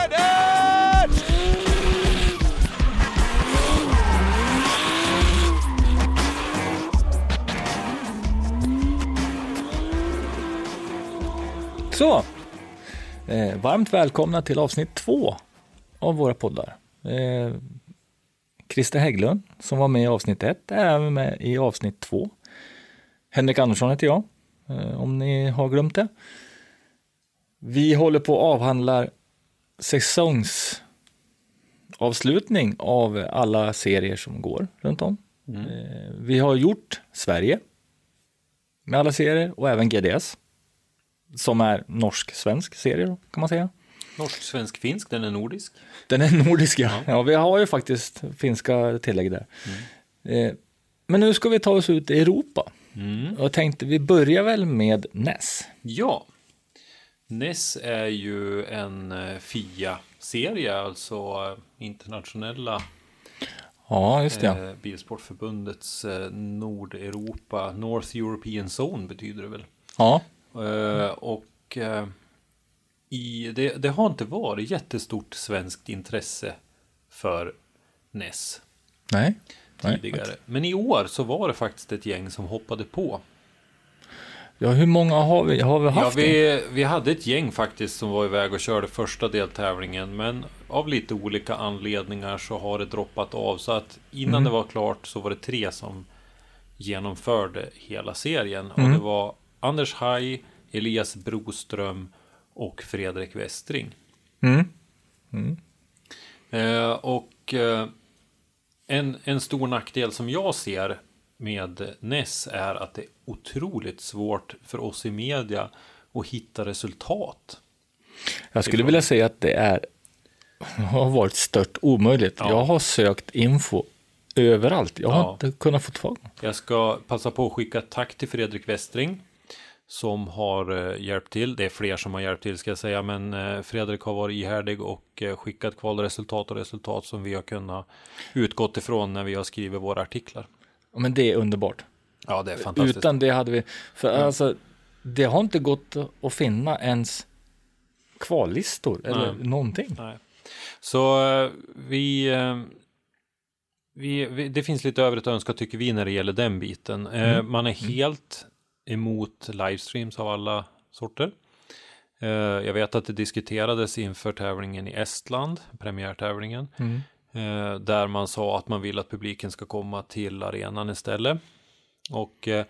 Set! Så, eh, varmt välkomna till avsnitt två av våra poddar. Eh, Christer Hägglund som var med i avsnitt ett är även med i avsnitt två. Henrik Andersson heter jag, eh, om ni har glömt det. Vi håller på att avhandla säsongsavslutning av alla serier som går runt om. Eh, Vi har gjort Sverige med alla serier och även GDS som är norsk-svensk serie då, kan man säga. Norsk, svensk, finsk, den är nordisk. Den är nordisk ja. ja. vi har ju faktiskt finska tillägg där. Eh, men nu ska vi ta oss ut i Europa. Och jag tänkte vi börjar väl med NES. Ja. NES är ju en eh, FIA-serie, alltså eh, internationella Ja, just det. eh, Bilsportförbundets Nordeuropa, North European Zone betyder det väl. Ja, och i, det, det har inte varit jättestort svenskt intresse för NES nej. nej. tidigare. Men i år så var det faktiskt ett gäng som hoppade på. Ja, hur många har vi, har vi Ja, haft? det? vi, vi hade ett gäng faktiskt som var iväg och körde första deltävlingen. Men av lite olika anledningar så har det droppat av. Så att innan det var klart så var det tre som genomförde hela serien. Och det var Anders Haj, Elias Broström och Fredrik Westring. Mm. Eh, och eh, en, en stor nackdel som jag ser med NES är att det är otroligt svårt för oss i media att hitta resultat. Jag skulle vilja säga att det är har varit stört omöjligt. Ja. Jag har sökt info överallt. Jag har Ja. inte kunnat få tag Jag ska passa på att skicka tack till Fredrik Westring som har eh, hjälpt till. Det är fler som har hjälpt till ska jag säga, men eh, Fredrik har varit ihärdig och eh, skickat kvalresultat och resultat som vi har kunnat utgått ifrån när vi har skrivit våra artiklar. Men det är underbart. Ja, det är fantastiskt. Utan det hade vi, för alltså, det har inte gått att finna ens kvallistor eller Nej. någonting. Nej. Så eh, vi, eh, vi, vi, det finns lite övrigt att önska tycker vi när det gäller den biten. Eh, Man är helt emot livestreams av alla sorter. Jag vet att det diskuterades inför tävlingen i Estland, premiärtävlingen, eh, där man sa att man vill att publiken ska komma till arenan istället. Och eh,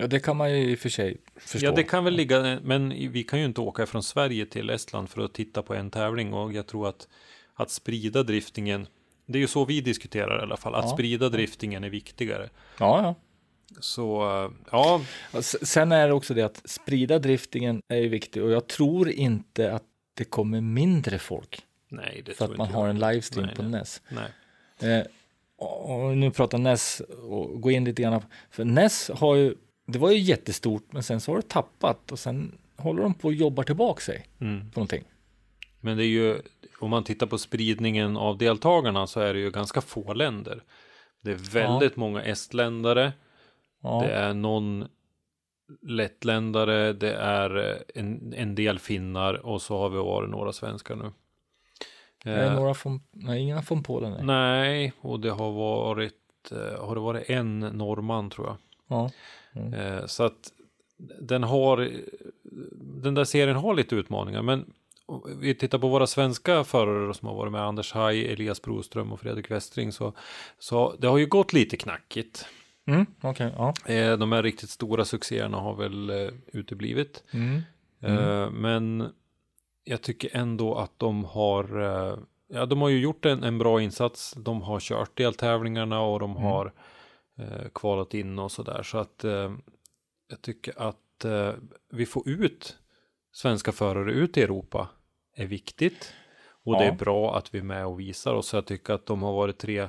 Ja, det kan man ju i och för sig förstå. Ja, det kan väl ligga, men vi kan ju inte åka från Sverige till Estland för att titta på en tävling och jag tror att att sprida driftingen, det är ju så vi diskuterar i alla fall, att Ja. sprida driftingen är viktigare. Ja, ja. Så eh, ja, Sen är det också det att sprida driftingen är ju viktigt och jag tror inte att det kommer mindre folk nej, det för att man har jag. en livestream Nej, på nej. NES. Nej. Eh, och nu pratar NES och gå in lite grann. För NES har ju, det var ju jättestort men sen så har det tappat och sen håller de på att jobba tillbaka sig Mm. på någonting. Men det är ju, om man tittar på spridningen av deltagarna så är det ju ganska få länder. Det är väldigt många estländare, Ja. det är någon lettländare, det är en, en del finnar och så har vi varit några svenskar nu. Är det Eh, några från, nej, inga från Polen. Nej. Nej, och det har varit, eh, har det varit en norrman tror jag. Ja. Eh, Så att den har, den där serien har lite utmaningar, men vi tittar på våra svenska förare som har varit med, Anders Haj, Elias Broström och Fredrik Westring, så, så det har ju gått lite knackigt. Mm, okej, ja. De här riktigt stora succéerna har väl uteblivit. Mm. Eh, Men jag tycker ändå att de har, eh, ja de har ju gjort en, en bra insats. De har kört deltävlingarna och de har eh, kvalat in och sådär. Så att eh, jag tycker att eh, vi får ut svenska förare ut i Europa är viktigt. Och det Ja. är bra att vi är med och visar oss. Jag tycker att de har varit tre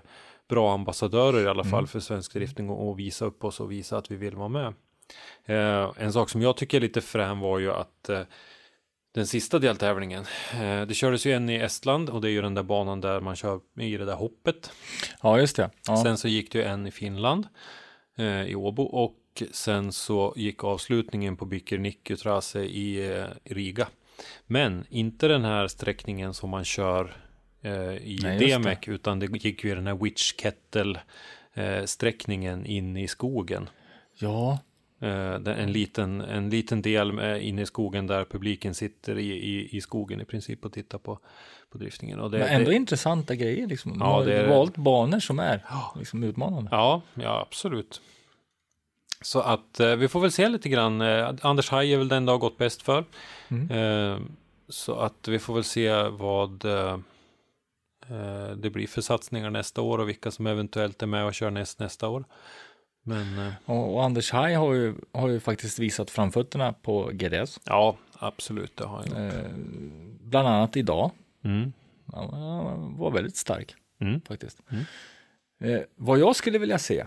bra ambassadörer i alla fall för svensk drifting och, och visa upp oss och visa att vi vill vara med. Eh, en sak som jag tycker är lite frän var ju att eh, den sista deltävlingen, eh, det kördes ju en i Estland och det är ju den där banan där man kör i det där hoppet. ja, just det. Ja. Sen så gick det ju en i Finland, eh, i Åbo och sen så gick avslutningen på i, eh, i Riga. Men inte den här sträckningen som man kör i Nej, Demek utan det gick ju den här Witch Kettle sträckningen in i skogen. ja, en, liten, en liten del eh, inne i skogen där publiken sitter i, i, i skogen i princip och tittar på, på driftningen. Och det, men ändå det, intressanta grejer. Liksom. De Ja, har det valt banor som är liksom, utmanande. Ja, ja absolut. Så att eh, vi får väl se lite grann. Eh, Anders Haj är väl den det har gått bäst för. Mm. Eh, så att vi får väl se vad eh, eh, det blir för satsningar nästa år och vilka som eventuellt är med och kör näst, nästa år. Men eh, Och, och Anders Haj har ju, har ju faktiskt visat framfötterna på GDS. ja, absolut, det har jag. Eh, bland annat idag. Mm. Han han var väldigt stark Mm. faktiskt. Mm. Eh, vad jag skulle vilja se,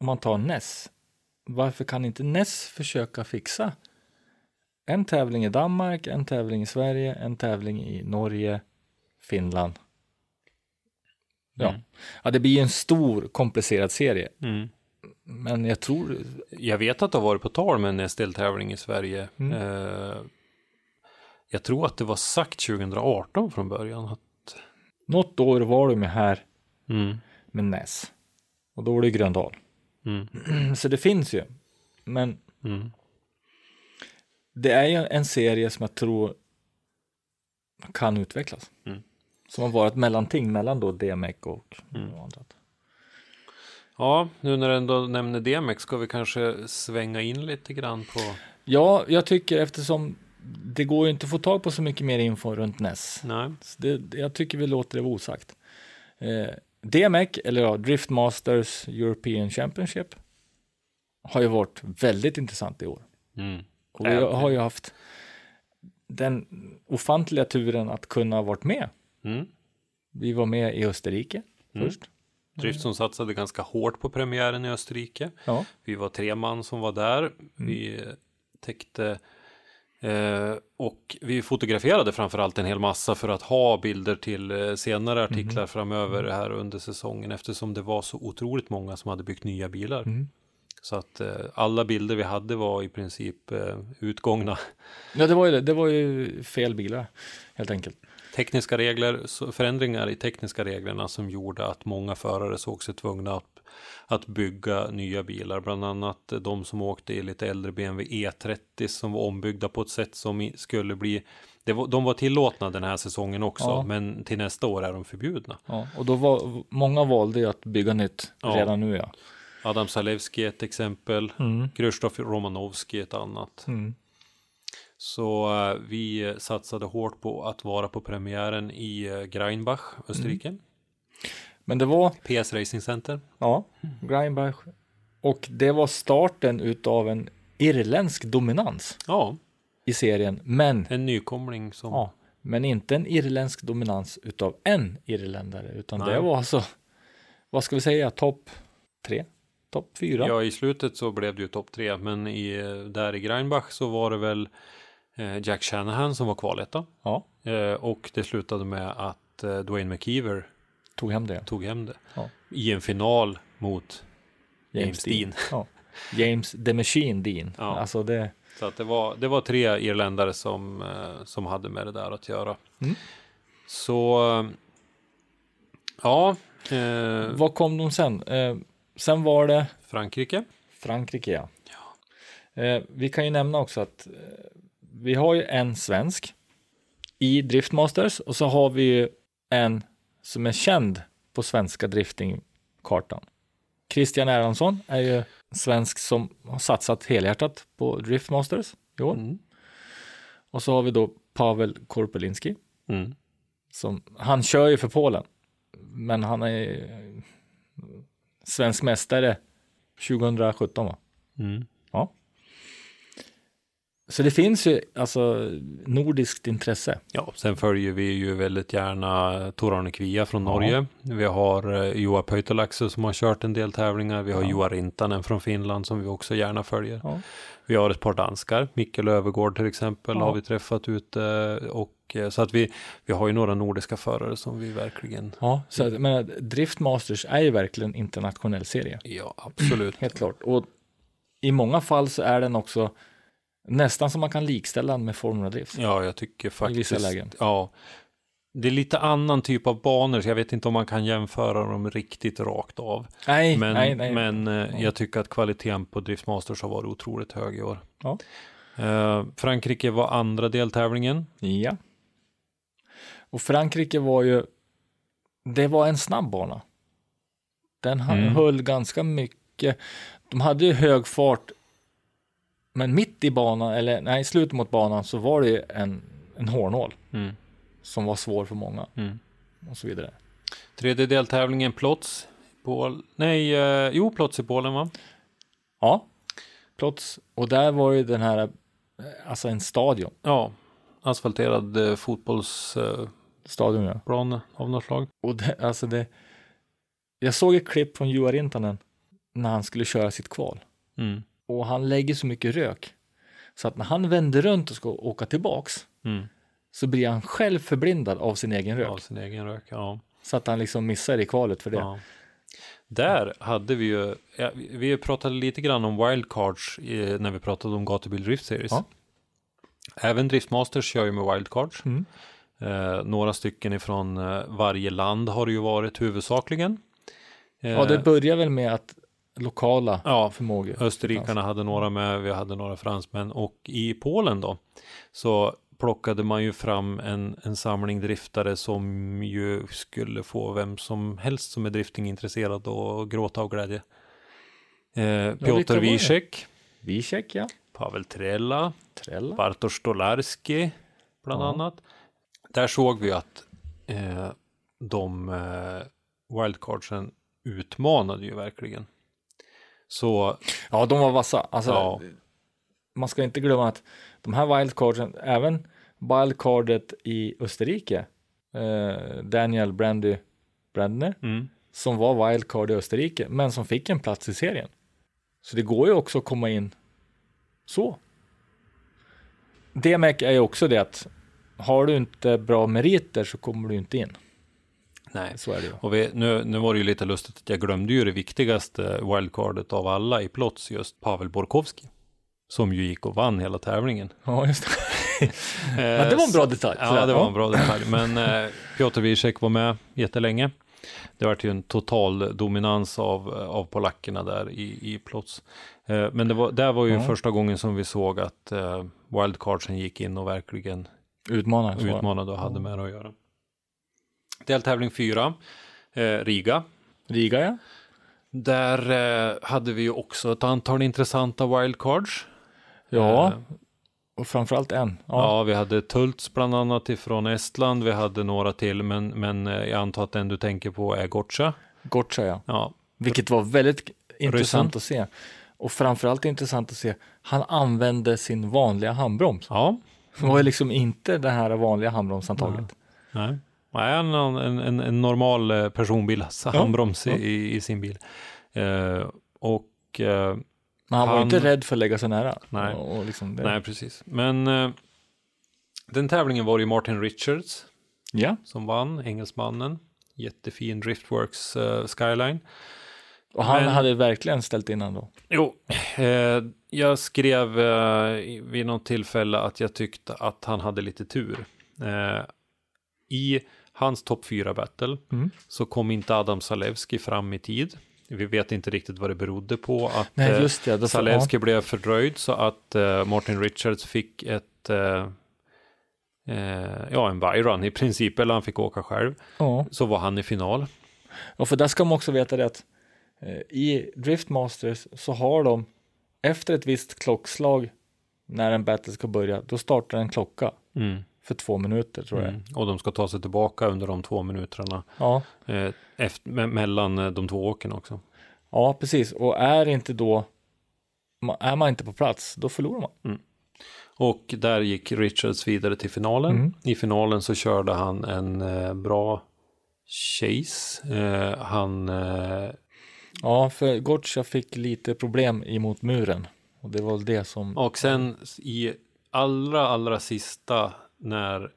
om man tar Ness, varför kan inte Ness försöka fixa en tävling i Danmark, en tävling i Sverige, en tävling i Norge, Finland. Ja, Mm. ja det blir en stor komplicerad serie, Mm. men jag tror, Jag vet att det har varit på tal med en SDL-tävling i Sverige. Mm. Eh, jag tror att det var sagt 2018 från början. Att, något år var de här mm. med Ness och då var det Gröndal. Mm. Så det finns ju, men Mm. det är ju en serie som jag tror kan utvecklas. Som har varit ett mellanting mellan då DMEC och Mm. annat. Ja, nu när du ändå nämner DMX ska vi kanske svänga in lite grann på... Ja, jag tycker eftersom det går ju inte att få tag på så mycket mer info runt NES. Nej. Det, jag tycker vi låter det vara osagt. Eh, DMEC, eller ja, Drift Masters European Championship, har ju varit väldigt intressant i år. Mm. Och vi har ju haft den ofantliga turen att kunna ha varit med. Mm. Vi var med i Österrike Mm. först. Drift som satsade ganska hårt på premiären i Österrike. Ja. Vi var tre man som var där. Vi täckte eh, och vi fotograferade framförallt en hel massa för att ha bilder till eh, senare artiklar framöver här under säsongen eftersom det var så otroligt många som hade byggt nya bilar. Mm. Så att eh, alla bilder vi hade var i princip eh, utgångna. ja, det var ju det. Det var ju fel bilar helt enkelt. Tekniska regler, förändringar i tekniska reglerna som gjorde att många förare såg sig tvungna att, att bygga nya bilar. Bland annat de som åkte i lite äldre BMW E30 som var ombyggda på ett sätt som skulle bli det var, de var tillåtna den här säsongen också, Ja. men till nästa år är de förbjudna. Ja, och då var många valde att bygga nytt Ja. redan nu ja. Adam är ett exempel, Mm. Krzysztof Romanowski ett annat. Mm. Så eh, vi satsade hårt på att vara på premiären i eh, Greinbach, Österrike. Men det var, PS Racing Center. ja, Greinbach. Och det var starten utav en irländsk dominans Ja, i serien. Men, en nykomling som... ja, men inte en irländsk dominans utav en irländare. Utan Nej. det var alltså, vad ska vi säga, topp tre? Topp fyra? Ja, i slutet så blev det ju topp tre, men i, där i Greinbach så var det väl eh, Jack Shanahan som var kvaletta. Ja, Eh, och det slutade med att eh, Dwayne McKeever tog hem det. tog hem det. Ja. I en final mot James Dean. Ja. James the Machine Dean. Ja. Alltså det, Så att det var, det var tre irländare som, eh, som hade med det där att göra. Mm. Så eh, ja, eh, vad kom de sen? Eh, sen var det Frankrike. Frankrike, ja. Eh, vi kan ju nämna också att eh, vi har ju en svensk i Driftmasters och så har vi ju en som är känd på svenska driftingkartan. Christian Erlandsson är ju svensk som har satsat helhjärtat på Driftmasters i år. Mm. Och så har vi då Pavel Korpelinski. Mm. Som, han kör ju för Polen, men han är svensk mästare 2017 va? Mm. Ja. Så det finns ju alltså nordiskt intresse. Ja, sen följer vi ju väldigt gärna Tor-Arne Kvia från Norge. Vi har eh, Joa Pöytalaxo som har kört en del tävlingar. Vi har Ja. Joa Rintanen från Finland som vi också gärna följer. Ja. Vi har ett par danskar, Mikkel Övergård till exempel Ja. har vi träffat ute och eh, så att vi, vi har ju några nordiska förare som vi verkligen, Ja, så att, men Drift Masters är ju verkligen internationell serie. ja absolut. Helt klart. Och i många fall så är den också nästan som man kan likställa den med Formula Drift. Ja, jag tycker faktiskt. vissa lägen. Ja. Det är lite annan typ av banor, så jag vet inte om man kan jämföra dem riktigt rakt av. Nej, Men, nej, nej. men eh, Ja. jag tycker att kvaliteten på Drift Masters har varit otroligt hög i år. Ja. Eh, Frankrike var andra deltävlingen. Ja. Och Frankrike var ju, det var en snabb bana. Den Mm. höll ganska mycket. De hade ju hög fart, men mitt i banan, eller nej, i slutet mot banan så var det ju en, en hårnål Mm. som var svår för många Mm. och så vidare. Tredje deltävlingen Plots. Pol nej, eh, jo, Plots i Polen va? Ja, Plots. Och där var ju den här, eh, alltså en stadion. Ja, asfalterad eh, fotbollsplan Stadion ja. av något slag. Och det, alltså det, jag såg ett klipp från Juha Rintanen när han skulle köra sitt kval. Mm. Och han lägger så mycket rök. Så att när han vänder runt och ska åka tillbaks Mm. så blir han själv förblindad av sin egen rök. Av sin egen rök, ja. Så att han liksom missar i kvalet för det. Ja. Där hade vi ju, ja, vi- pratade lite grann om wildcards eh, när vi pratade om Gatubil Drift Series. Ja. Även Driftmasters kör ju med wildcards. Mm. Eh, några stycken ifrån eh, varje land har det ju varit huvudsakligen. Eh, Ja, det börjar väl med att lokala ja, förmågor. Österrikarna hade några med, vi hade några fransmän och i Polen då så plockade man ju fram en, en samling driftare som ju skulle få vem som helst som är driftingintresserad och gråta av glädje. Eh, Piotr? Wiesek, Wiesek, ja. Pavel Trella, Trella. Bartosz Stolarski bland Ja. annat. Där såg vi att eh, de eh, wildcardsen utmanade ju verkligen. Så Ja, de var vassa. Alltså, Ja. Man ska inte glömma att de här wildcardsen, även wildcardet i Österrike, eh, Daniel Brandy Brandner, mm, som var wildcard i Österrike, men som fick en plats i serien. Så det går ju också att komma in så. DMEC är ju också det att har du inte bra meriter så kommer du inte in. Nej. Så är det ju. Och vi, nu, nu var det ju lite lustigt att jag glömde ju det viktigaste wildcardet av alla i plots, just Pavel Borkowski. Som ju gick och vann hela tävlingen. Ja, just det. Eh, Ja, det var en bra detalj. Ja, det var en bra detalj. Men eh, Piotr Wiesek var med jättelänge. Det var ju en total dominans av, av polackerna där i, i plots. Eh, men det var, där var ju Ja. första gången som vi såg att eh, wildcardsen gick in och verkligen det. utmanade och hade med det att göra. Deltävling 4, eh, Riga. Riga, ja. Där eh, hade vi ju också ett antal intressanta wildcards. Ja, Eh, och framförallt en. ja. Ja. vi hade Tults bland annat ifrån Estland. Vi hade några till, men, men eh, jag antar att den du tänker på är Gotcha. Gotcha, ja. Ja, Vilket var väldigt intressant att se. Och framförallt intressant att se, han använde sin vanliga handbroms. ja. Det var ju liksom inte det här vanliga handbromsantaget. Nej. Nej, han har en, en, en normal eh, personbil, alltså Ja, handbroms ja. i, i sin bil. Eh, och eh, Men han, var Han- inte rädd för att lägga sig nära. Nej. Och, liksom nej, precis. Men eh, den tävlingen var ju Martin Richards Ja, som vann, engelsmannen. Jättefin Driftworks eh, Skyline. och han Men- hade verkligen ställt innan då. Jo, eh, jag skrev eh, vid något tillfälle att jag tyckte att han hade lite tur. Eh, I hans topp 4 battle Mm. så kom inte Adam Salewski fram i tid. Vi vet inte riktigt vad det berodde på att Nej, eh, just det. Då, Salewski blev fördröjd så att eh, Martin Richards fick ett, eh, eh, ja, en byrun i princip, eller han fick åka själv. Ja. Så var han i final. Och för där ska man också veta det att i Driftmasters så har de efter ett visst klockslag när en battle ska börja, då startar en klocka Mm. För två minuter tror jag. Mm. Och de ska ta sig tillbaka under de två minuterna Ja, eh, efter, me mellan eh, de två åken också. ja, precis. Och är inte då, är man inte på plats, då förlorar man. Och där gick Richards vidare till finalen. Mm. I finalen så körde han en eh, bra chase. Eh, han, Ja, för Gotcha fick lite problem emot muren. Och det var väl det som, och sen i allra, allra sista när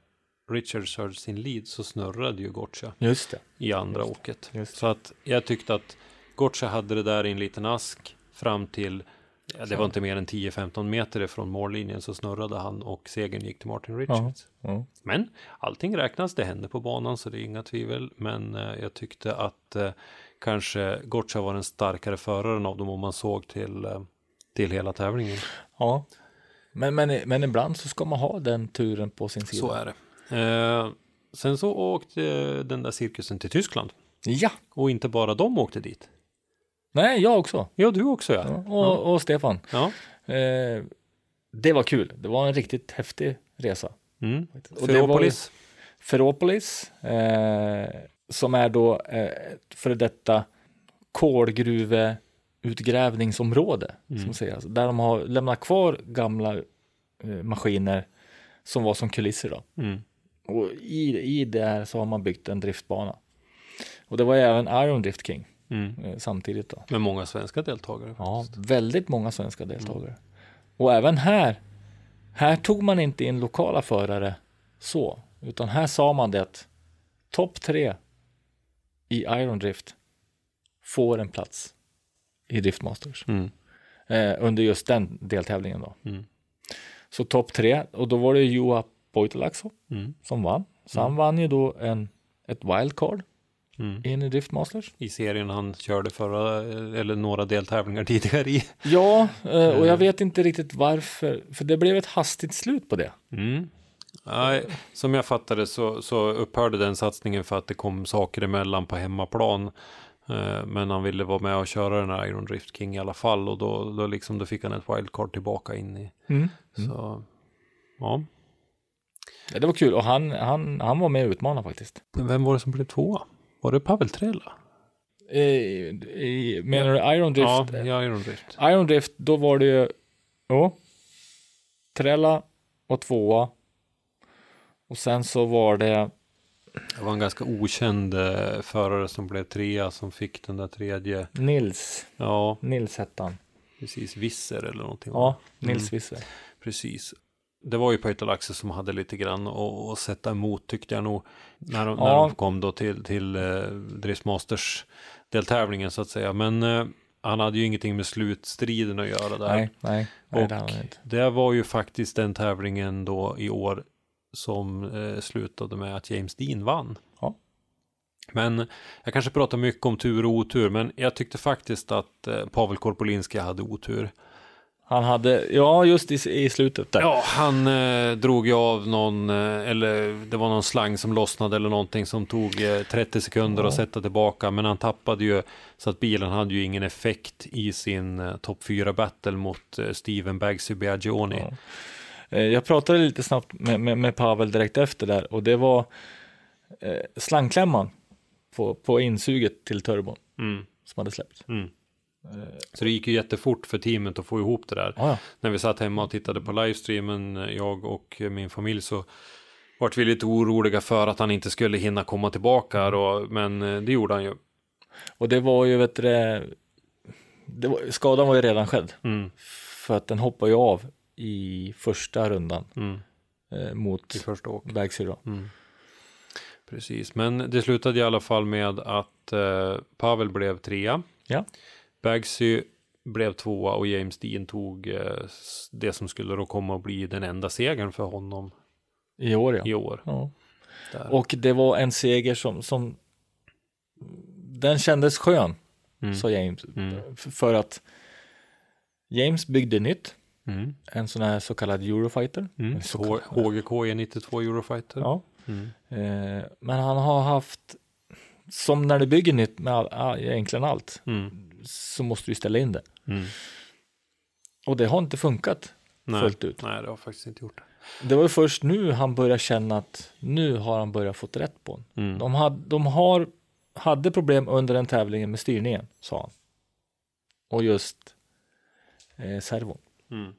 Richards körde sin lead så snurrade ju Gotcha just det. i andra åket. just. Så att jag tyckte att Gotcha hade det där i en liten ask fram till Ja, det var inte mer än 10-15 meter ifrån mållinjen så snurrade han och segern gick till Martin Richards. Ja. Men allting räknas, det hände på banan så det är inga tvivel. Men eh, jag tyckte att eh, kanske Gotcha var den starkare föraren av dem om man såg till, eh, till hela tävlingen. ja. Men, men, men ibland så ska man ha den turen på sin sida. Så är det. Eh, sen så åkte den där cirkusen till Tyskland. Ja, Och inte bara de åkte dit. nej, jag också. Ja, du också ja. Ja, och, och Stefan. Ja. Eh, det var kul. Det var en riktigt häftig resa. Mm. Ferropolis. Ferropolis, eh, som är då eh, före detta kolgruveutgrävningsområde, som man säger. Alltså, där de har lämnat kvar gamla eh, maskiner som var som kulisser. Då. Mm. Och i, i det här så har man byggt en driftbana. Och det var även Iron Drift King Mm. eh, samtidigt. Då. Med många svenska deltagare. Ja, väldigt många svenska deltagare. Och även här, här tog man inte in lokala förare så, utan här sa man det att topp tre i Iron Drift får en plats i Driftmasters Mm. eh, under just den deltävlingen då. Mm. Så topp tre, och då var det Juha Poitalaxo Mm. som vann. Så han vann ju då en, ett wildcard Mm. in i Driftmasters. I serien han körde förra, eller några deltävlingar tidigare i. Ja, eh, och jag vet inte riktigt varför, för det blev ett hastigt slut på det. Mm. Nej, som jag fattade så, så upphörde den satsningen för att det kom saker emellan på hemmaplan. Eh, Men han ville vara med och köra den här Iron Drift King i alla fall och då, då, liksom, då fick han ett wildcard tillbaka in i. Så, ja. Ja, det var kul och han, han, han var med och utmanade faktiskt. Men vem var det som blev tvåa? Var det Pavel Trela? I, i, menar du Iron Drift? Ja, ja, Iron Drift. Iron Drift, då var det ju, jo, Trella och tvåa. Och sen så var det, Det var en ganska okänd eh, förare som blev trea som fick den där tredje. Nils, Ja, Nils hette han. precis. Visser eller någonting. Ja, Nils Mm. Visser. Precis. Det var ju Pöytalaxe som hade lite grann att, sätta emot tyckte jag nog. När de, när Ja. de kom då till, till eh, Driftmasters deltävlingen så att säga. Men eh, han hade ju ingenting med slutstriden att göra där. Nej, nej, nej Och det. Det var ju faktiskt den tävlingen då i år som eh, slutade med att James Dean vann. Ja. Men jag kanske pratar mycket om tur och otur, men jag tyckte faktiskt att eh, Pavel Korpolinski hade otur. Han hade, ja just i, i slutet där. Ja, han eh, drog ju av någon, eh, eller det var någon slang som lossnade eller någonting som tog eh, 30 sekunder att sätta tillbaka, men han tappade ju så att bilen hade ju ingen effekt i sin eh, topp 4 battle mot eh, Steven Bagsy Biagioni. Ja. Eh, Jag pratade lite snabbt med, med, med Pavel direkt efter där och det var eh, slangklämman på, på insuget till turbon Mm, som hade släppt. mm. Så det gick ju jättefort för teamet att få ihop det där. Ja. När vi satt hemma och tittade på livestreamen, eh, jag och eh, min familj, så vart vi lite oroliga för att han inte skulle hinna komma tillbaka. Då, men eh, det gjorde han ju. Och det var ju, vet du, det var, skadan var ju redan skedd. Mm, För att den hoppade ju av i första rundan mm, eh, mot I första åk. Bagsy då. Mm. Precis, men det slutade i alla fall med att eh, Pavel blev trea. Ja. Bagsy blev tvåa och James Dean tog eh, det som skulle då komma att bli den enda segern för honom I år ja. i år. ja. Och det var en seger som, som den kändes skön, Mm. sa James. Mm. För att James byggde nytt. Mm. en sån här så kallad Eurofighter. Mm. Kallad- HGK E92 Eurofighter. Ja. Mm. Eh, men han har haft, som när du bygger nytt med all, all, egentligen allt, Mm. så måste du ställa in det. Mm. Och det har inte funkat Nej. fullt ut. Nej, det har faktiskt inte gjort. Det var ju först nu han började känna att nu har han börjat fått rätt på den. Mm. De, hade, de har, hade problem under den tävlingen med styrningen, sa han. Och just eh, servon. Mm. Han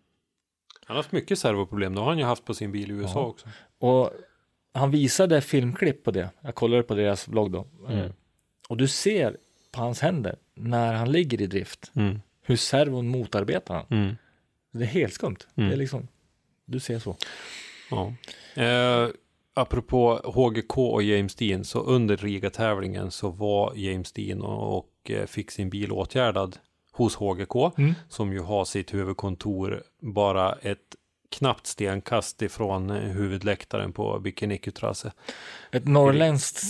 har haft mycket servoproblem. Det har han ju haft på sin bil i USA Ja. också. Och han visade filmklipp på det. Jag kollade på deras vlogg då. Mm. Eh, Och du ser på hans händer när han ligger i drift Mm. hur servon motarbetar han. Mm. Det är helt skumt. Mm. Det är liksom, du ser så. Ja. Eh, apropå HGK och James Dean, så under Riga-tävlingen så var James Dean och, och eh, fick sin bil åtgärdad hos HGK, Mm. som ju har sitt huvudkontor bara ett knappt stenkast ifrån eh, huvudläktaren på Bikinicutrasse. Ett norrländskt,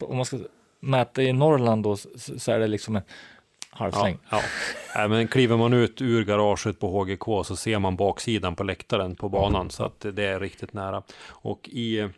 om man ska mäta i Norrland då, så är det liksom en Ja, halvsläng. ja. Nej, men kliver man ut ur garaget på HGK så ser man baksidan på läktaren på banan så att det är riktigt nära. Och i eh,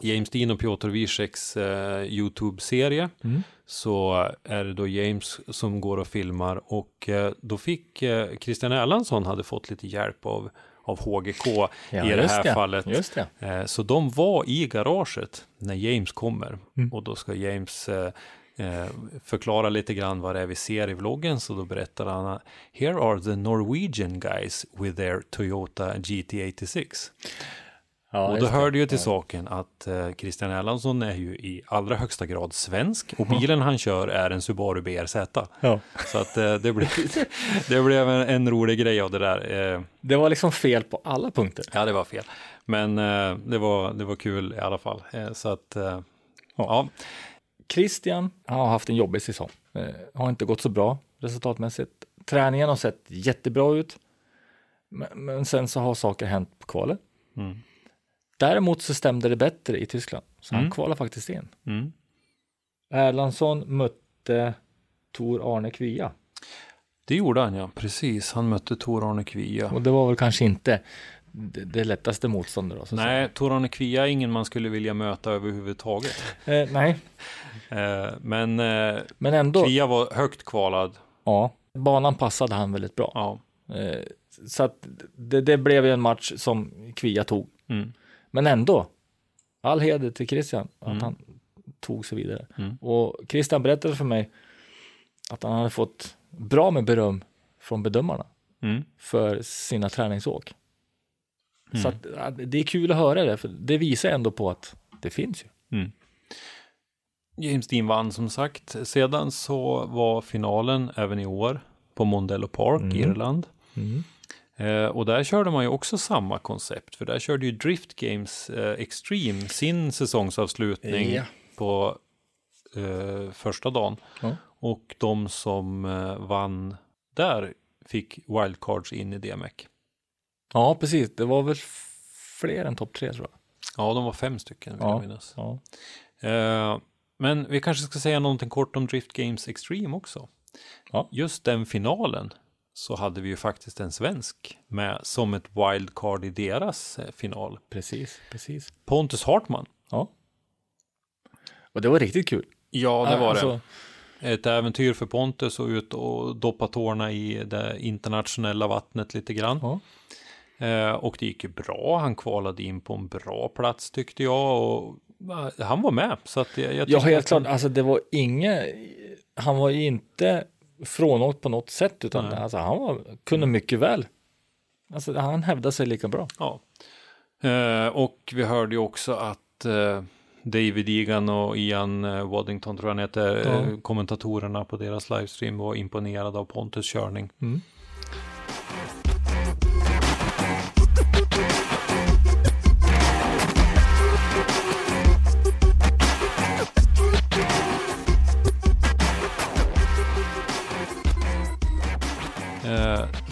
James Dean och Piotr Wieseks eh, Youtube-serie Mm. så är det då James som går och filmar och eh, då fick eh, Christian Erlandsson hade fått lite hjälp av, av HGK Ja, i det här fallet. Just det. Eh, Så de var i garaget när James kommer Mm. och då ska James eh, eh, förklara lite grann vad det är vi ser i vloggen så då berättar han Here are the Norwegian guys with their Toyota GT86. Ja, och då hör det ju till saken att eh, Christian Erlandsson är ju i allra högsta grad svensk och bilen han kör är en Subaru BRZ. Ja. Så att eh, det, blev, det blev en, en rolig grej av det där. Eh, Det var liksom fel på alla punkter. Ja, det var fel. Men det, var, det var kul i alla fall. Så att, ja. Christian har haft en jobbig säsong. Har inte gått så bra resultatmässigt. Träningen har sett jättebra ut. Men, men sen så har saker hänt på kvalet. Mm. Däremot så stämde det bättre i Tyskland. Så han Mm. kvalade faktiskt in. Mm. Erlandsson mötte Tor Arne Kvia. Det gjorde han ja, precis. Han mötte Tor Arne Kvia. Och det var väl kanske inte det, det lättaste motståndet. Då, så Nej, Tor Arne Kvia är ingen man skulle vilja möta överhuvudtaget. Eh, nej, Eh, men eh, men ändå. Kvia var högt kvalad. Ja, banan passade han väldigt bra. Ja. Eh, så att det, det blev ju en match som Kvia tog. Mm. Men ändå, all heder till Christian att Mm. han tog sig vidare. Mm. Och Christian berättade för mig att han hade fått bra med beröm från bedömarna Mm. för sina träningsåk. Så Mm. att, ja, det är kul att höra det, för det visar ändå på att det finns ju. Mm. James Dean vann som sagt. Sedan så var finalen även i år på Mondello Park, Mm. Eh, och där körde man ju också samma koncept, för där körde ju Drift Games eh, Extreme sin säsongsavslutning Ja. på eh, första dagen. Ja. Och de som eh, vann där fick wildcards in i DMEC. Ja, precis. Det var väl fler än topp tre tror jag. Ja, de var fem stycken vill Ja. jag minnas. Ja. Eh, men vi kanske ska säga någonting kort om Drift Games Extreme också. Ja. Just den finalen så hade vi ju faktiskt en svensk med som ett wildcard i deras eh, final. Precis, precis. Pontus Hartman. Ja. Och det var riktigt kul. Ja, det var Alltså, det. Ett äventyr för Pontus och ut och doppa tårna i det internationella vattnet lite grann. Ja. Eh, och det gick ju bra. Han kvalade in på en bra plats tyckte jag och eh, han var med. Så att jag, jag Ja, helt att han- klart. Alltså det var inget, han var ju inte frånåkt på något sätt, utan Nej. alltså, han var, kunde mycket väl. Alltså han hävdade sig lika bra. Ja. Eh, och vi hörde ju också att eh, David Egan och Ian eh, Waddington tror jag han heter, Ja. eh, kommentatorerna på deras livestream var imponerade av Pontus körning. Mm.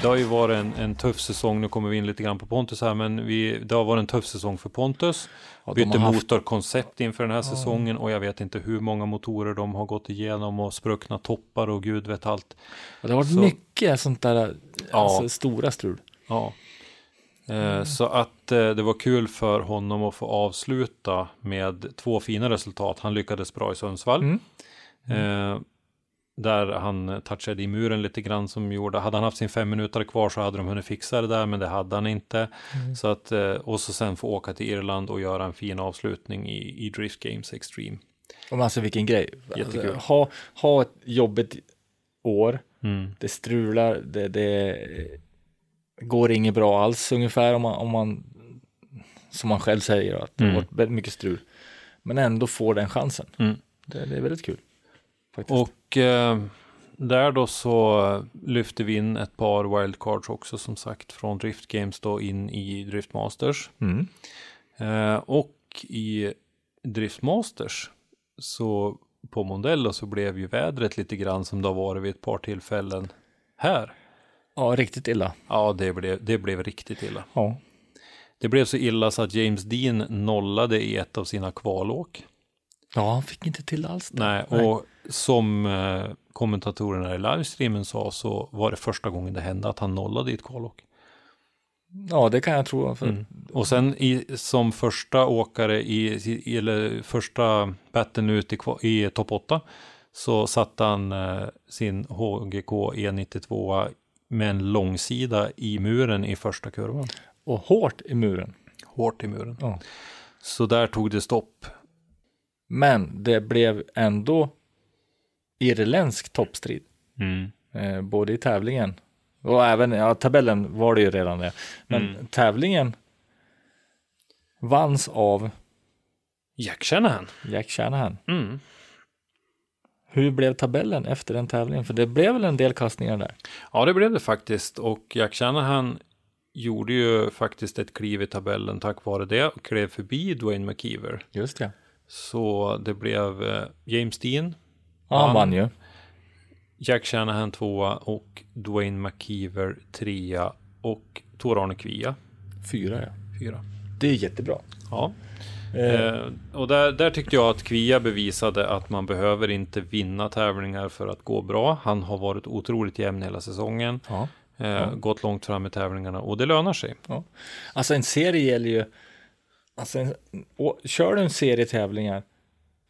Det har ju varit en, en tuff säsong, nu kommer vi in lite grann på Pontus här, men vi, det har varit en tuff säsong för Pontus. Ja, Bytte haft- motorkoncept inför den här säsongen och jag vet inte hur många motorer de har gått igenom och spruckna toppar och gud vet allt. Och det har varit Så- mycket sånt där, Ja. alltså stora strul. Ja. Eh, så att eh, det var kul för honom att få avsluta med två fina resultat. Han lyckades bra i Sundsvall. Mm. Eh, där han touchade i muren lite grann som gjorde, hade han haft sin fem minuter kvar så hade de hunnit fixa det där men det hade han inte. Så att, eh, och så sen få åka till Irland och göra en fin avslutning i, i Drift Games Extreme. Och alltså vilken grej. Jättekul. Alltså, ha, ha ett jobbigt år. Mm. Det strular, det, det går inget bra alls ungefär om man, om man som man själv säger att det har Mm. varit väldigt mycket strul. Men ändå får den chansen. Mm. Det, det är väldigt kul. Faktiskt. Och eh, där då så lyfte vi in ett par wildcards också som sagt från Drift Games då in i Drift Masters. mm. Eh, och i Drift Masters så på Mondello så blev ju vädret lite grann som det har varit vid ett par tillfällen här. Ja, riktigt illa. Ja, det blev, det blev riktigt illa. Ja. Det blev så illa så att James Dean nollade i ett av sina kvalåk. ja, han fick inte till alls det. Nej, och som eh, kommentatorerna i livestreamen sa så var det första gången det hände att han nollade i ett kvalåk. Ja, det kan jag tro. För, Mm. Och sen i, som första åkare i, eller första batten ut i, i topp 8 så satte han eh, sin HGK E92 med en långsida i muren i första kurvan. Och hårt i muren. Hårt i muren. Ja. Så där tog det stopp. Men det blev ändå irländsk toppstrid. Mm. Eh, både i tävlingen och även, ja tabellen var det ju redan det. Men Mm. tävlingen vanns av Jack Shanahan. Jack Shanahan. Mm. Hur blev tabellen efter den tävlingen? För det blev väl en del kastningar där. Ja, det blev det faktiskt. Och Jack Shanahan gjorde ju faktiskt ett kliv i tabellen tack vare det och klev förbi Dwayne McKeever. Just det. Så det blev eh, James Dean, Ja, han vann ju. Jack Shanahan tvåa och Dwayne McKeever trea och Tor-Arne Kvia Fyra ja. fyra. Det är jättebra. Ja. Eh, Eh, och där, där tyckte jag att Kvia bevisade att man behöver inte vinna tävlingar för att gå bra. Han har varit otroligt jämn hela säsongen. ja. Eh, Gått långt fram i tävlingarna och det lönar sig. Alltså en serie gäller ju, alltså en, och, kör du en serie tävlingar,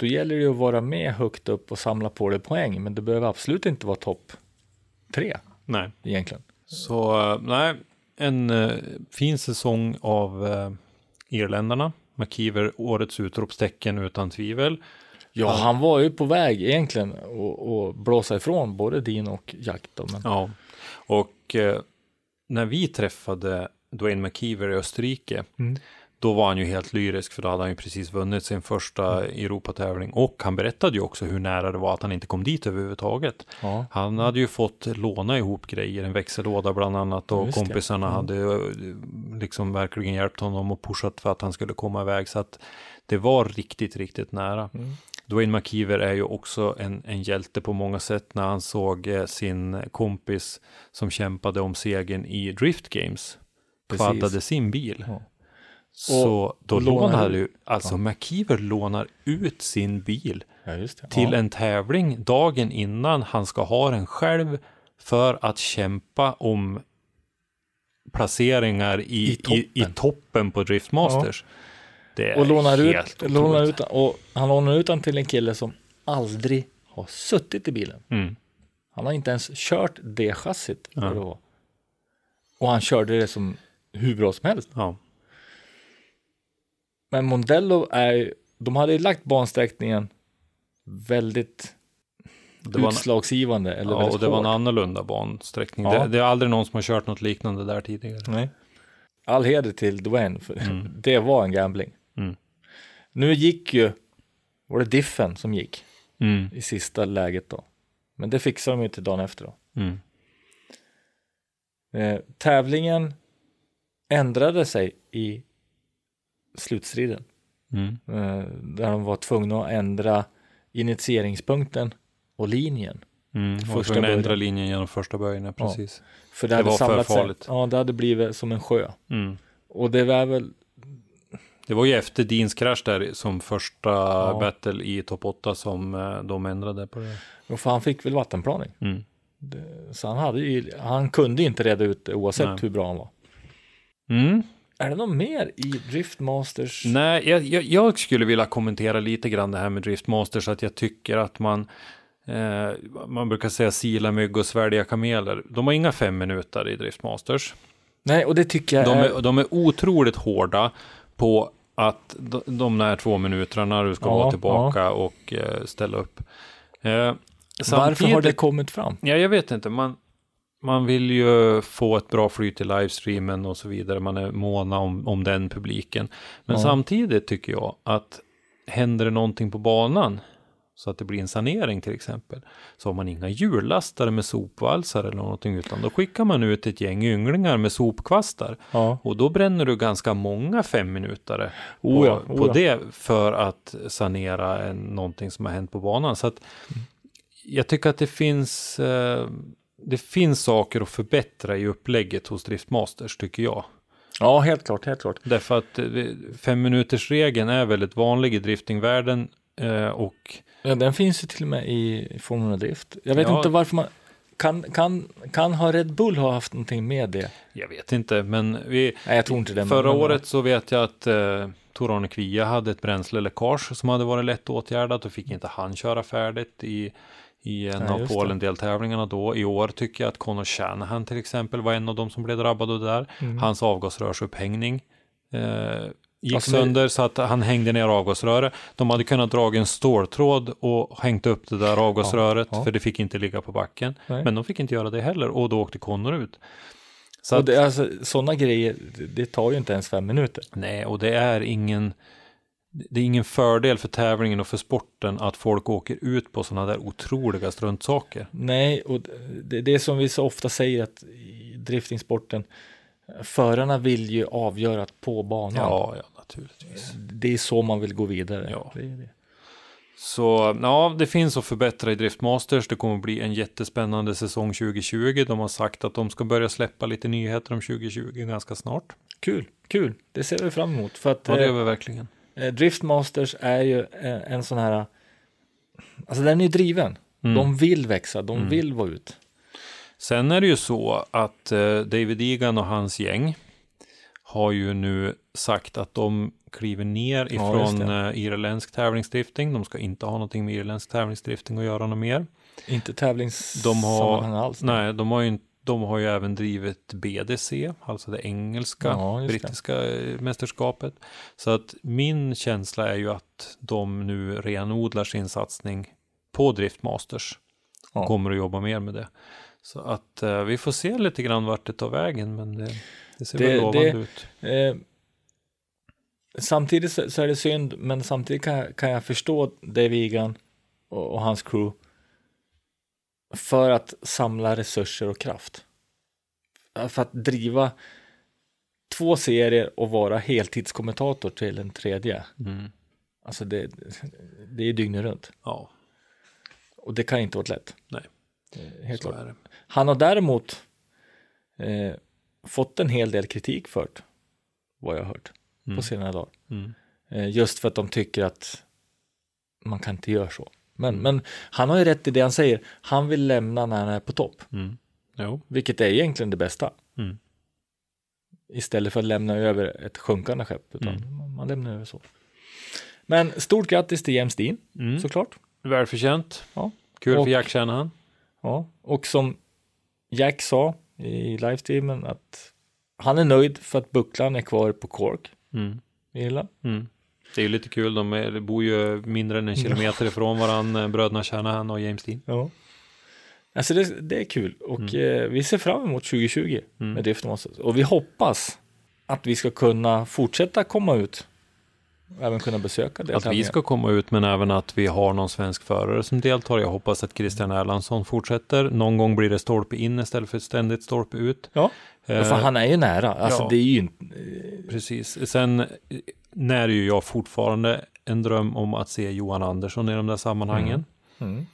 då gäller det ju att vara med högt upp och samla på dig poäng, men det behöver absolut inte vara topp tre Nej. egentligen. Så eh, nej, en eh, fin säsong av eh, irländarna. McKeever, årets utropstecken utan tvivel. Ja, han var ju på väg egentligen att att blåsa ifrån både din och Jack då, men Ja, och eh, när vi träffade Dwayne McKeever i Österrike, Mm. Då var han ju helt lyrisk för då hade han ju precis vunnit sin första Europatävling och han berättade ju också hur nära det var att han inte kom dit överhuvudtaget. ja, Han hade ju fått låna ihop grejer, en växellåda bland annat och Just kompisarna Mm. hade eh, liksom verkligen hjälpt honom och pushat för att han skulle komma iväg så att det var riktigt, riktigt nära. Mm. Dwayne McKeever är ju också en, en hjälte på många sätt när han såg eh, sin kompis som kämpade om segern i Drift Games kvaddade sin bil. Ja. Så då lånar ju, alltså McKeever lånar ut sin bil ja det. till ja. en tävling dagen innan han ska ha den själv för att kämpa om placeringar i, I i, toppen. i, toppen på Drift Masters. Det och lånar ut, lånar ut, och han lånar ut den till en kille som aldrig har suttit i bilen. Mm. Han har inte ens kört det chassit. Ja. Och han körde det som hur bra som helst. Ja. Men Mondello är de hade ju lagt bansträckningen väldigt Det var en, utslagsgivande. Eller ja, och det var en hård. annorlunda bansträckning. Ja. Det, det är aldrig någon som har kört något liknande där tidigare. Nej. All heder till Dwayne, för Mm. det var en gambling. Mm. Nu gick ju, var det Diffen som gick Mm. i sista läget då. Men det fixade de ju till dagen efter då. Mm. Eh, tävlingen ändrade sig i slutstriden. Mm. Eh, där de var tvungna att ändra initieringspunkten och linjen. Mm. Första Och böjen. ändra linjen genom första böjen, ja, precis. För det, Det var för samlat sig- farligt. Ja, det hade blivit som en sjö. Mm. Och det var väl, Det var ju efter Deans krasch där som första Ja. battle i topp 8 som eh, de ändrade på det. ja, för han fick väl vattenplaning. Mm. Så han, hade ju, han kunde inte reda ut det oavsett Nej. hur bra han var. Mm. Är det något mer i Driftmasters? Nej, jag, jag, jag skulle vilja kommentera lite grann det här med Driftmasters, att jag tycker att man eh, man brukar säga sila mygg och svälja kameler. De har inga fem minuter i Driftmasters. Nej, och det tycker jag De är... de är otroligt hårda på att de, de där två minuterna du ska Ja, vara tillbaka och eh, ställa upp. Eh, Varför har det kommit fram? Ja, jag vet inte. Man, man vill ju få ett bra flyt i livestreamen och så vidare. Man är måna om, om den publiken. Men Ja. samtidigt tycker jag att händer det någonting på banan så att det blir en sanering till exempel. Så har man inga hjullastare med sopvalsar eller någonting utan då skickar man ut ett gäng ynglingar med sopkvastar. Ja. Och då bränner du ganska många femminutare på, Oh ja, oh på ja. det för att sanera en, någonting som har hänt på banan. Så att jag tycker att det finns, eh, det finns saker att förbättra i upplägget hos Driftmasters tycker jag. ja, helt klart, helt klart. Därför att eh, fem minuters regeln är väldigt vanlig i driftingvärlden eh, och Ja, den finns ju till och med i, Formula Drift. Jag vet Ja. inte varför man... Kan, kan, kan ha Red Bull ha haft någonting med det? jag vet inte, men vi, Nej, jag tror inte det. Förra året så vet jag att eh, Tor-Arne Kvia hade ett bränsleläckage som hade varit lätt åtgärdat och fick inte han köra färdigt i, i en Nej, av. Polen-deltävlingarna då. I år tycker jag att Conor Shanahan till exempel var en av de som blev drabbade där. Hans avgasrörsupphängning eh, gick Alltså, sönder så att han hängde ner avgasröret. De hade kunnat dra en ståltråd och hängt upp det där avgasröret ja. för det fick inte ligga på backen. Nej. Men de fick inte göra det heller och då åkte Conor ut. Så att, det, alltså, sådana grejer, det, det tar ju inte ens fem minuter. Nej, och det är ingen det är ingen fördel för tävlingen och för sporten att folk åker ut på sådana där otroliga struntsaker. Nej, och det, det är som vi så ofta säger att i driftingsporten, förarna vill ju avgöra på banan. Ja, ja, naturligtvis. Det är så man vill gå vidare. Ja. Det är det. Så ja, det finns att förbättra i Driftmasters. Det kommer bli en jättespännande säsong 2020. De har sagt att de ska börja släppa lite nyheter om 2020 ganska snart. Kul, kul. Det ser vi fram emot. För att Ja, det eh, gör vi verkligen. Eh, Driftmasters är ju en, en sån här, alltså den är ju driven. Mm. De vill växa, de vill vara ut. Sen är det ju så att eh, David Egan och hans gäng har ju nu sagt att de kliver ner Ja, ifrån eh, irländsk tävlingsdrifting. De ska inte ha någonting med irländsk tävlingsdrifting att göra något mer. Inte tävlings De har, alls. nej, de har, ju, de har ju även drivit BDC, alltså det engelska, Ja, just det. brittiska eh, mästerskapet. Så att min känsla är ju att de nu renodlar sin satsning på Driftmasters. Ja. Kommer att jobba mer med det. Så att eh, vi får se lite grann vart det tar vägen, men det, det ser Det- väl lovande ut. Eh, samtidigt så, så är det synd, men samtidigt kan, jag- kan jag förstå Dave Egan och, och hans crew för att samla resurser och kraft. För att driva två serier och vara heltidskommentator till en tredje. Mm. Alltså det, det är dygnet runt. Ja, Och det kan inte vara lätt. nej, Eh, Helt så klart. är det. Han har däremot eh, fått en hel del kritik för det, vad jag har hört Mm. på senare dagar. Mm. Eh, just för att de tycker att man kan inte göra så. Men, men han har ju rätt i det han säger. Han vill lämna när han är på topp, Mm. Jo. vilket är egentligen det bästa. Mm. Istället för att lämna över ett sjunkande skepp, utan Mm. man- lämnar över så. Men stort grattis till James Dean, Mm. såklart. Välförtjänt. Ja. Kul Och- för Jack Shanahan. Ja, och som Jack sa i livestreamen att han är nöjd för att bucklan är kvar på Cork Mm. i Irland. Mm. Det är ju lite kul, de är, bor ju mindre än en kilometer ifrån varandra, bröderna Shanahan och James Dean. Ja. Alltså det, det är kul och Mm. eh, vi ser fram emot 2020 med Drift Masters. Och vi hoppas att vi ska kunna fortsätta komma ut även kunna besöka det. Att vi ska komma ut men även att vi har någon svensk förare som deltar. Jag hoppas att Christian Erlandsson fortsätter. Någon gång blir det stolpe in istället för ständigt stolpe ut. Ja, för Eh, han är ju nära. Alltså ja. det är ju inte... Precis. Sen eh, när ju jag fortfarande en dröm om att se Johan Andersson i de där sammanhangen. Mm.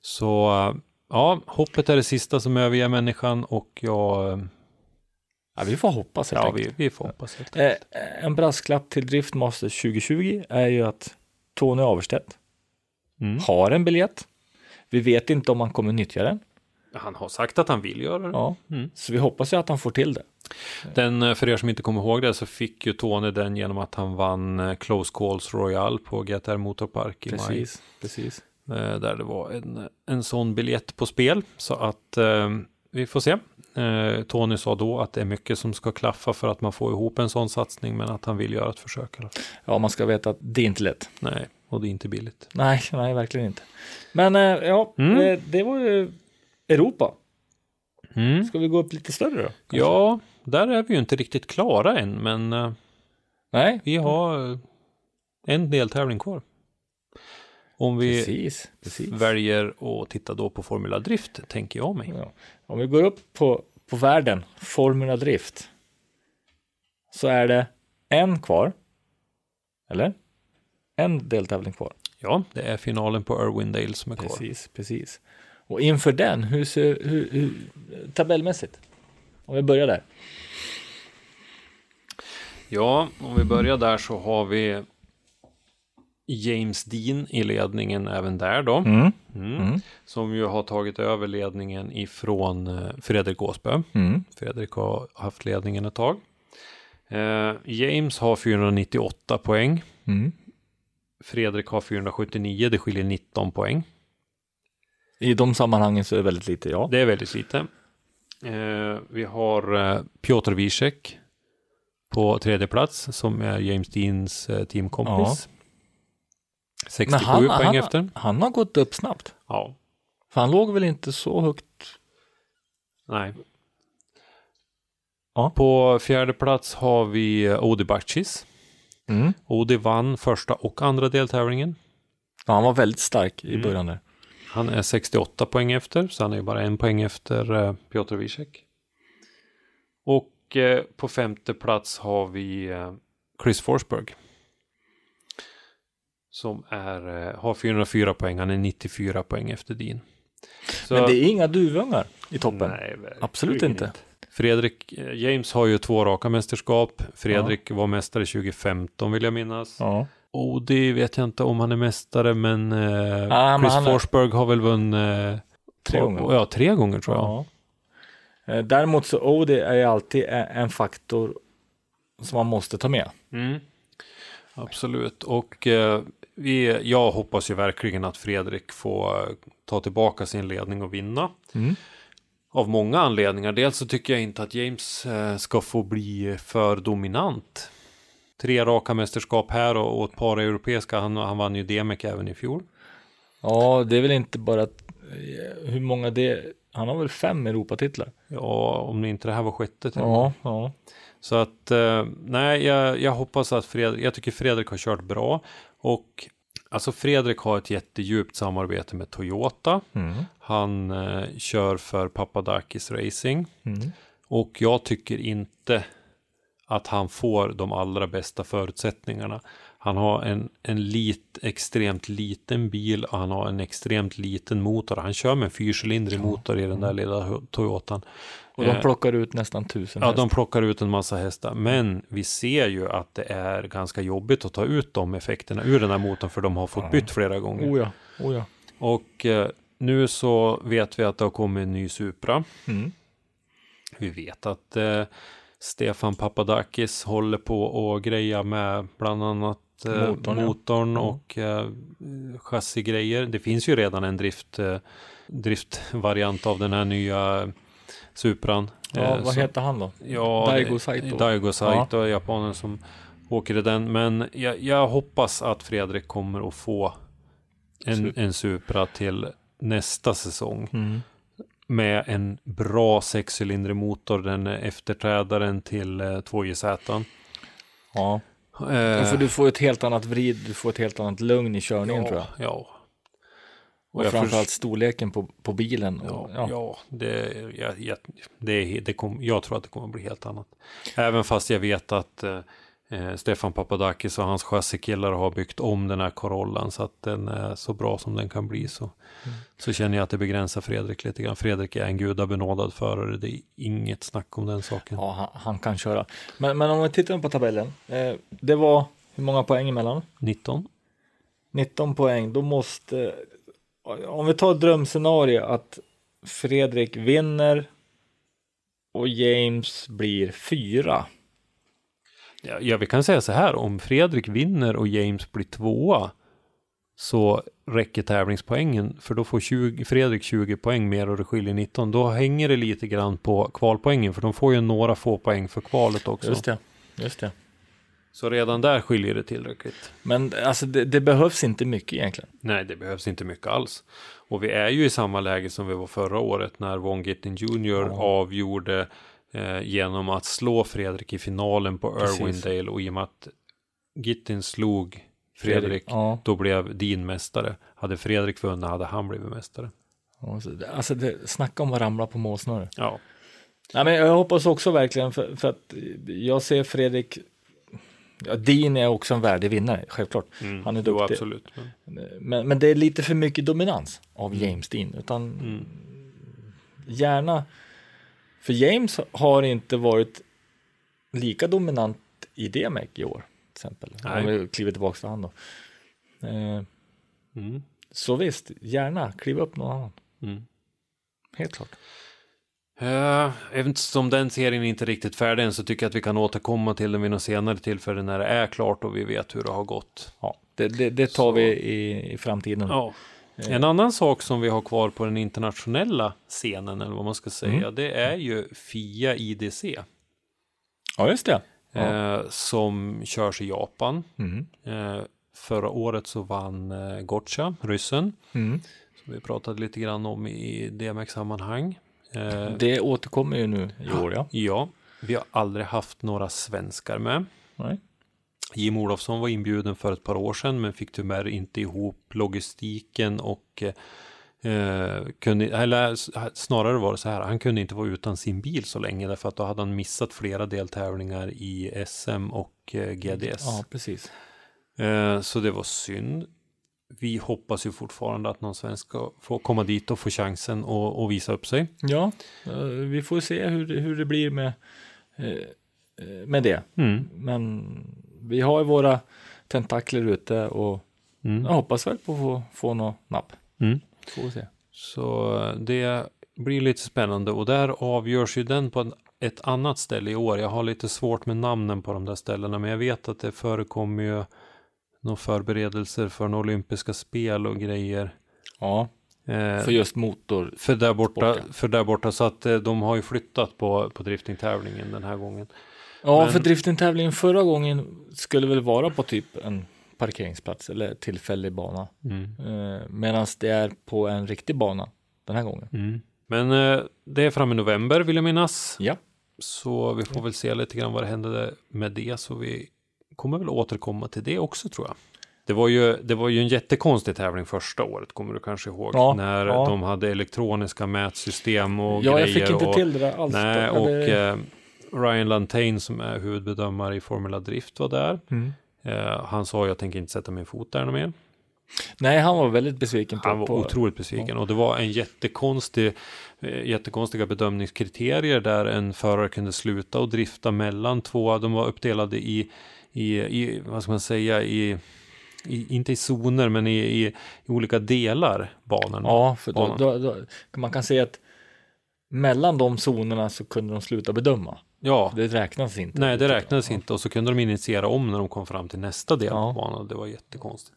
Så eh, ja, hoppet är det sista som överger människan och jag, eh, Ja, vi får hoppas helt ja enkelt. vi, vi får hoppas. Helt. Eh, en brasklapp till Driftmasters 2020 är ju att Tony Averstedt Mm. har en biljett. Vi vet inte om han kommer nyttja den. Han har sagt att han vill göra det. Ja, Mm. så vi hoppas ju att han får till det. Den, eh, för er som inte kommer ihåg det så fick ju Tony den genom att han vann eh, Close Calls Royal på GTR Motorpark i maj. Precis, precis. Eh, Där det var en, en sån biljett på spel. Så att eh, vi får se. Eh, Tony sa då att det är mycket som ska klaffa för att man får ihop en sån satsning men att han vill göra ett försök. fall. Ja, man ska veta att det är inte lätt. Nej, och det är inte billigt. Nej, nej, verkligen inte. Men eh, ja, Mm. eh, det var ju Europa. Mm. Ska vi gå upp lite större då? kanske? Ja, där är vi ju inte riktigt klara än men eh, Nej, vi har eh, en deltävling kvar. Om vi precis. precis. väljer att titta då på Formula Drift tänker jag mig. Ja. Om vi går upp på, på världen, Formula Drift, så är det en kvar. Eller? En deltävling kvar. Ja, det är finalen på Irwindale som är kvar. Precis, precis. Och inför den, hur ser, hur, hur, tabellmässigt? Om vi börjar där. Ja, om vi börjar där så har vi James Dean i ledningen även där då. Mm. Mm. Som ju har tagit över ledningen ifrån eh, Fredrik Åsbö. Mm. Fredrik har haft ledningen ett tag. Eh, James har 498 poäng. Mm. Fredrik har 479, det skiljer 19 poäng. I de sammanhangen så är det väldigt lite, ja. Det är väldigt lite. Eh, vi har eh, Piotr Wiesek på tredje plats som är James Deans eh, teamkompis. 67 Men han, poäng han, efter. han har gått upp snabbt. Ja, För han låg väl inte så högt. nej. Ja. På fjärde plats har vi eh, Odi Bacis. Mm. Odi vann första och andra deltävlingen. Ja, han var väldigt stark i Mm. början där. Han är 68 poäng efter, så han är bara en poäng efter eh, Piotr Wiesek. Och eh, på femte plats har vi eh, Chris Forsberg. Som är, har 404 poäng, han är 94 poäng efter Dean. Så, Men det är inga duvungar i toppen. Nej, Absolut inte. Fredrik, eh, James har ju två raka mästerskap. Fredrik var mästare 2015 vill jag minnas. Ja. Odi vet jag inte om han är mästare, men, eh, men Chris han är- Forsberg har väl vunnit Tre och- gånger. Ja, tre gånger tror jag. Ja. Eh, Däremot så Odi är ju alltid en faktor som man måste ta med. Mm. Absolut, och eh, vi, jag hoppas ju verkligen att Fredrik får eh, ta tillbaka sin ledning och vinna. Mm. Av många anledningar. Dels så tycker jag inte att James eh, ska få bli för dominant. Tre raka mästerskap här och, och ett par europeiska. Han, han vann ju Demek även i fjol. Ja, det är väl inte bara eh, hur många det Han har väl fem Europatitlar? Ja, om inte det här var sjätte till. Ja, ja. Så att eh, nej, jag, jag hoppas att Fredrik, jag tycker Fredrik har kört bra och alltså Fredrik har ett jättedjupt samarbete med Toyota. Mm. Han eh, kör för Papadakis Racing Mm. och jag tycker inte att han får de allra bästa förutsättningarna. Han har en, en lit, extremt liten bil och han har en extremt liten motor. Han kör med en fyrcylindrig motor i den där lilla Toyotan. Och de Eh, plockar ut nästan tusen Ja, hästar. de plockar ut en massa hästar. Men vi ser ju att det är ganska jobbigt att ta ut de effekterna ur den här motorn för de har fått bytt flera gånger. Oh ja, oh ja. Och eh, nu så vet vi att det har kommit en ny Supra. Mm. Vi vet att eh, Stefan Papadakis håller på och greja med bland annat eh, Motorn, ja. motorn och eh, chassigrejer. Det finns ju redan en drift, eh, driftvariant av den här nya Supran. Ja, Eh, vad så- heter han då? Ja, Daigo det- Saito. Daigo Saito är japanen som åker i den. Men jag, jag hoppas att Fredrik kommer att få en, Sup- en Supra till nästa säsong. Mm. Med en bra sexcylindrig motor. Den efterträdaren till eh, 2JZ. Ja. Eh, För du får ett helt annat vrid, du får ett helt annat lugn i körningen ja, tror jag. Ja. Och jag framförallt först- storleken på, på bilen. Ja, Och, ja. ja. det, jag, jag, det, det kom, jag tror att det kommer att bli helt annat. Även fast jag vet att eh, eh, Stefan Papadakis och hans chassikillar har byggt om den här Corollan så att den är så bra som den kan bli så, så känner jag att det begränsar Fredrik lite grann. Fredrik är en gudabenådad förare, det är inget snack om den saken. Ja, han, han kan köra. Men, men om vi tittar på tabellen. Eh, det var hur många poäng emellan? 19? 19 poäng. Då måste, om vi tar drömscenario att Fredrik vinner och James blir fyra. Ja, vi kan säga så här, om Fredrik vinner och James blir tvåa så räcker tävlingspoängen, för då får 20, Fredrik 20 poäng mer och det skiljer 19. Då hänger det lite grann på kvalpoängen, för de får ju några få poäng för kvalet också. Just det. Just det. Så redan där skiljer det tillräckligt. Men alltså det, det behövs inte mycket egentligen. Nej, det behövs inte mycket alls. Och vi är ju i samma läge som vi var förra året när Von Gittin Jr. Ja. avgjorde eh, genom att slå Fredrik i finalen på Precis. Irwindale och i och med att Gittin slog Fredrik, Ja. då blev din mästare. Hade Fredrik vunnit hade han blivit mästare. Alltså det, snacka om att ramla på målsnöre. Ja, Nej, men jag hoppas också verkligen för, för att jag ser Fredrik Ja, Dean är också en värdig vinnare, självklart. mm. Han är Jo, duktig. absolut. Men, Men, men det är lite för mycket dominans av James Dean. Utan mm. gärna, för James har inte varit lika dominant i DMEC i år. Till exempel. Nej. Om vi kliver tillbaka till han då. Eh, Mm. så visst, gärna kliva upp någon annan. Mm. Helt klart. Uh, eftersom den serien inte är riktigt färdig än så tycker jag att vi kan återkomma till den vid något senare tillfälle när det är klart och vi vet hur det har gått. Ja, det, det, det tar Så- vi i, i framtiden. Ja. En annan sak som vi har kvar på den internationella scenen, eller vad man ska säga, Mm. det är ju FIA IDC. ja just det. Ja. Eh, som körs i Japan. Mm. Eh, förra året så vann eh, Gotcha, ryssen, Mm. som vi pratade lite grann om i DMX-sammanhang. Eh, Det återkommer ju nu i år, ja. ja, vi har aldrig haft några svenskar med. Nej. Jim Olofsson var inbjuden för ett par år sedan men fick tyvärr inte ihop logistiken och eh, kunde, eller snarare var det så här, han kunde inte vara utan sin bil så länge därför att då hade han missat flera deltävlingar i SM och eh, GDS. Ja, precis. Eh, så det var synd. Vi hoppas ju fortfarande att någon svensk ska få komma dit och få chansen och, och visa upp sig. Ja, eh, vi får se hur, det- hur det blir med, eh, eh, med det. Mm. Men vi har ju våra tentakler ute och Mm. jag hoppas väl på att få, få något napp. Mm. Får vi se. Så eh, det blir lite spännande och där avgörs ju den på en, ett annat ställe i år. Jag har lite svårt med namnen på de där ställena men jag vet att det förekommer ju några förberedelser för några olympiska spel och grejer. Ja, Eh, för just motor. för där borta, sporten. för där borta så att eh, de har ju flyttat på, på driftingtävlingen den här gången. Ja, Men- för driftingtävlingen förra gången skulle väl vara på typ en parkeringsplats eller tillfällig bana. Mm. Eh, Medan det är på en riktig bana den här gången. Mm. Men eh, det är fram i november vill jag minnas. Ja, Så vi får väl se lite grann vad det hände med det. Så vi kommer väl återkomma till det också tror jag. Det var ju, det var ju en jättekonstig tävling första året, kommer du kanske ihåg? Ja, när ja. de hade elektroniska mätsystem och ja grejer. jag fick inte och, till det där alls. Nej, och eh, Ryan Lantain som är huvudbedömare i Formula Drift var där. Mm. Eh, han sa jag tänker inte sätta min fot där något mer. Nej, han var väldigt besviken på Han var på, otroligt besviken och det var en jättekonstig, eh, jättekonstiga bedömningskriterier där en förare kunde sluta och drifta mellan två. De var uppdelade i, i, i vad ska man säga, i, i inte i zoner men i, i, i olika delar banorna. Ja, för då, banan. då, då, man kan säga att mellan de zonerna så kunde de sluta bedöma. Ja. Det räknas inte. Nej, det räknades Ja. inte och så kunde de initiera om när de kom fram till nästa del Ja. banan. Det var jättekonstigt.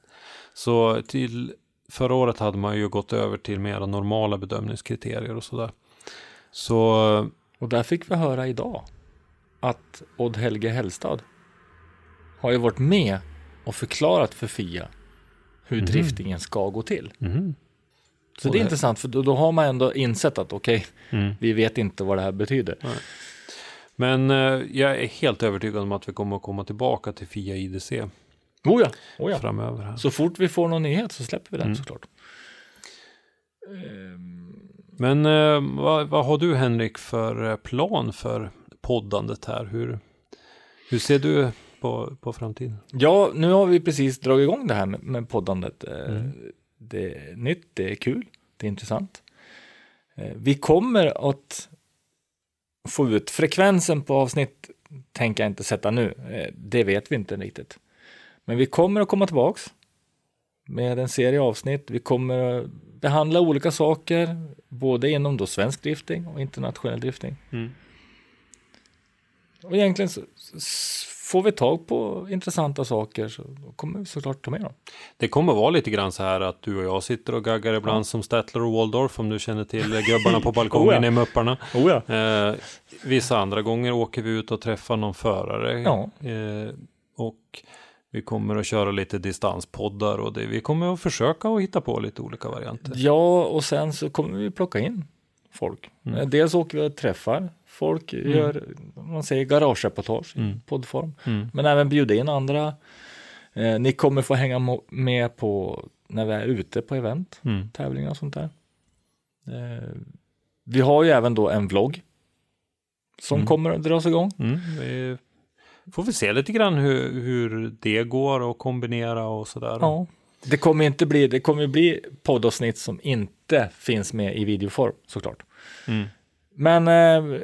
Så till förra året hade man ju gått över till mera normala bedömningskriterier och sådär. Så Och där fick vi höra idag att Odd Helge Hellstad har ju varit med och förklarat för FIA hur Mhm. driftingen ska gå till. mhm. Så Och det är det- intressant för då, då har man ändå insett att okej, Mm. vi vet inte vad det här betyder. Men eh, jag är helt övertygad om att vi kommer att komma tillbaka till FIA IDC Oh ja, oh ja. framöver. Här. Så fort vi får någon nyhet så släpper vi den Mm. såklart. Men eh, vad, vad har du Henrik för eh, plan för poddandet här? Hur, hur ser du på, på framtiden? Ja, nu har vi precis dragit igång det här med, med poddandet. Mm. Det är nytt, det är kul, det är intressant. Vi kommer att få ut frekvensen på avsnitt, tänker jag inte sätta nu. Eh, Det vet vi inte riktigt. Men vi kommer att komma tillbaks med en serie avsnitt. Vi kommer att behandla olika saker, både inom då svensk drifting och internationell drifting. Mm. Och egentligen så, så får vi tag på intressanta saker så kommer vi såklart ta med dem. Det kommer vara lite grann så här att du och jag sitter och gaggar ibland Ja. som Statler och Waldorf om du känner till gubbarna på balkongen Oh ja. i Mupparna. Oh ja. Eh, vissa andra gånger åker vi ut och träffar någon förare. Ja. Eh, och vi kommer att köra lite distanspoddar och det, vi kommer att försöka att hitta på lite olika varianter. Ja, och sen så kommer vi plocka in folk. Mm. Eh, Dels åker vi och träffar folk, gör, man säger garagereportage Mm. i poddform. Mm. Men även bjuda in andra. Eh, ni kommer få hänga med på när vi är ute på event, Mm. tävlingar och sånt där. Eh, vi har ju även då en vlogg som Mm. kommer att dras igång. Mm. Vi får vi se lite grann hur, hur det går att kombinera och sådär. Ja. Det kommer inte bli, det kommer bli poddavsnitt som inte finns med i videoform såklart. Mm. Men eh,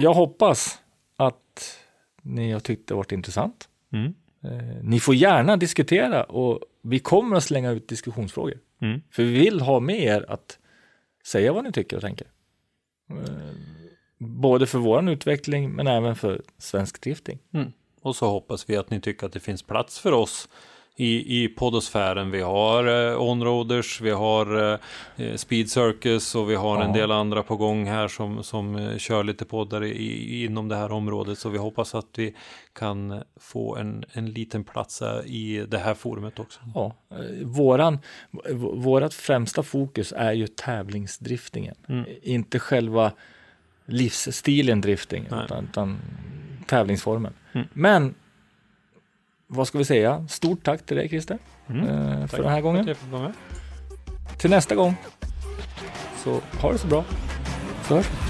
jag hoppas att ni har tyckt det varit intressant. Mm. Eh, ni får gärna diskutera och vi kommer att slänga ut diskussionsfrågor. Mm. För vi vill ha med er att säga vad ni tycker och tänker. Eh, både för våran utveckling men även för svensk drifting. Mm. Och så hoppas vi att ni tycker att det finns plats för oss i, i poddosfären. Vi har eh, Onroaders, vi har eh, Speed Circus och vi har en Ja. del andra på gång här som, som eh, kör lite poddar i, i, inom det här området. Så vi hoppas att vi kan få en, en liten plats eh, i det här forumet också. Ja, eh, våran, vårat främsta fokus är ju tävlingsdriftingen. Mm. Inte själva livsstilen drifting, utan, utan tävlingsformen. Mm. Men vad ska vi säga? Stort tack till dig Christer Mm. eh, för den här gången. att jag fick vara med. Till nästa gång så ha det så bra. Så hörs vi.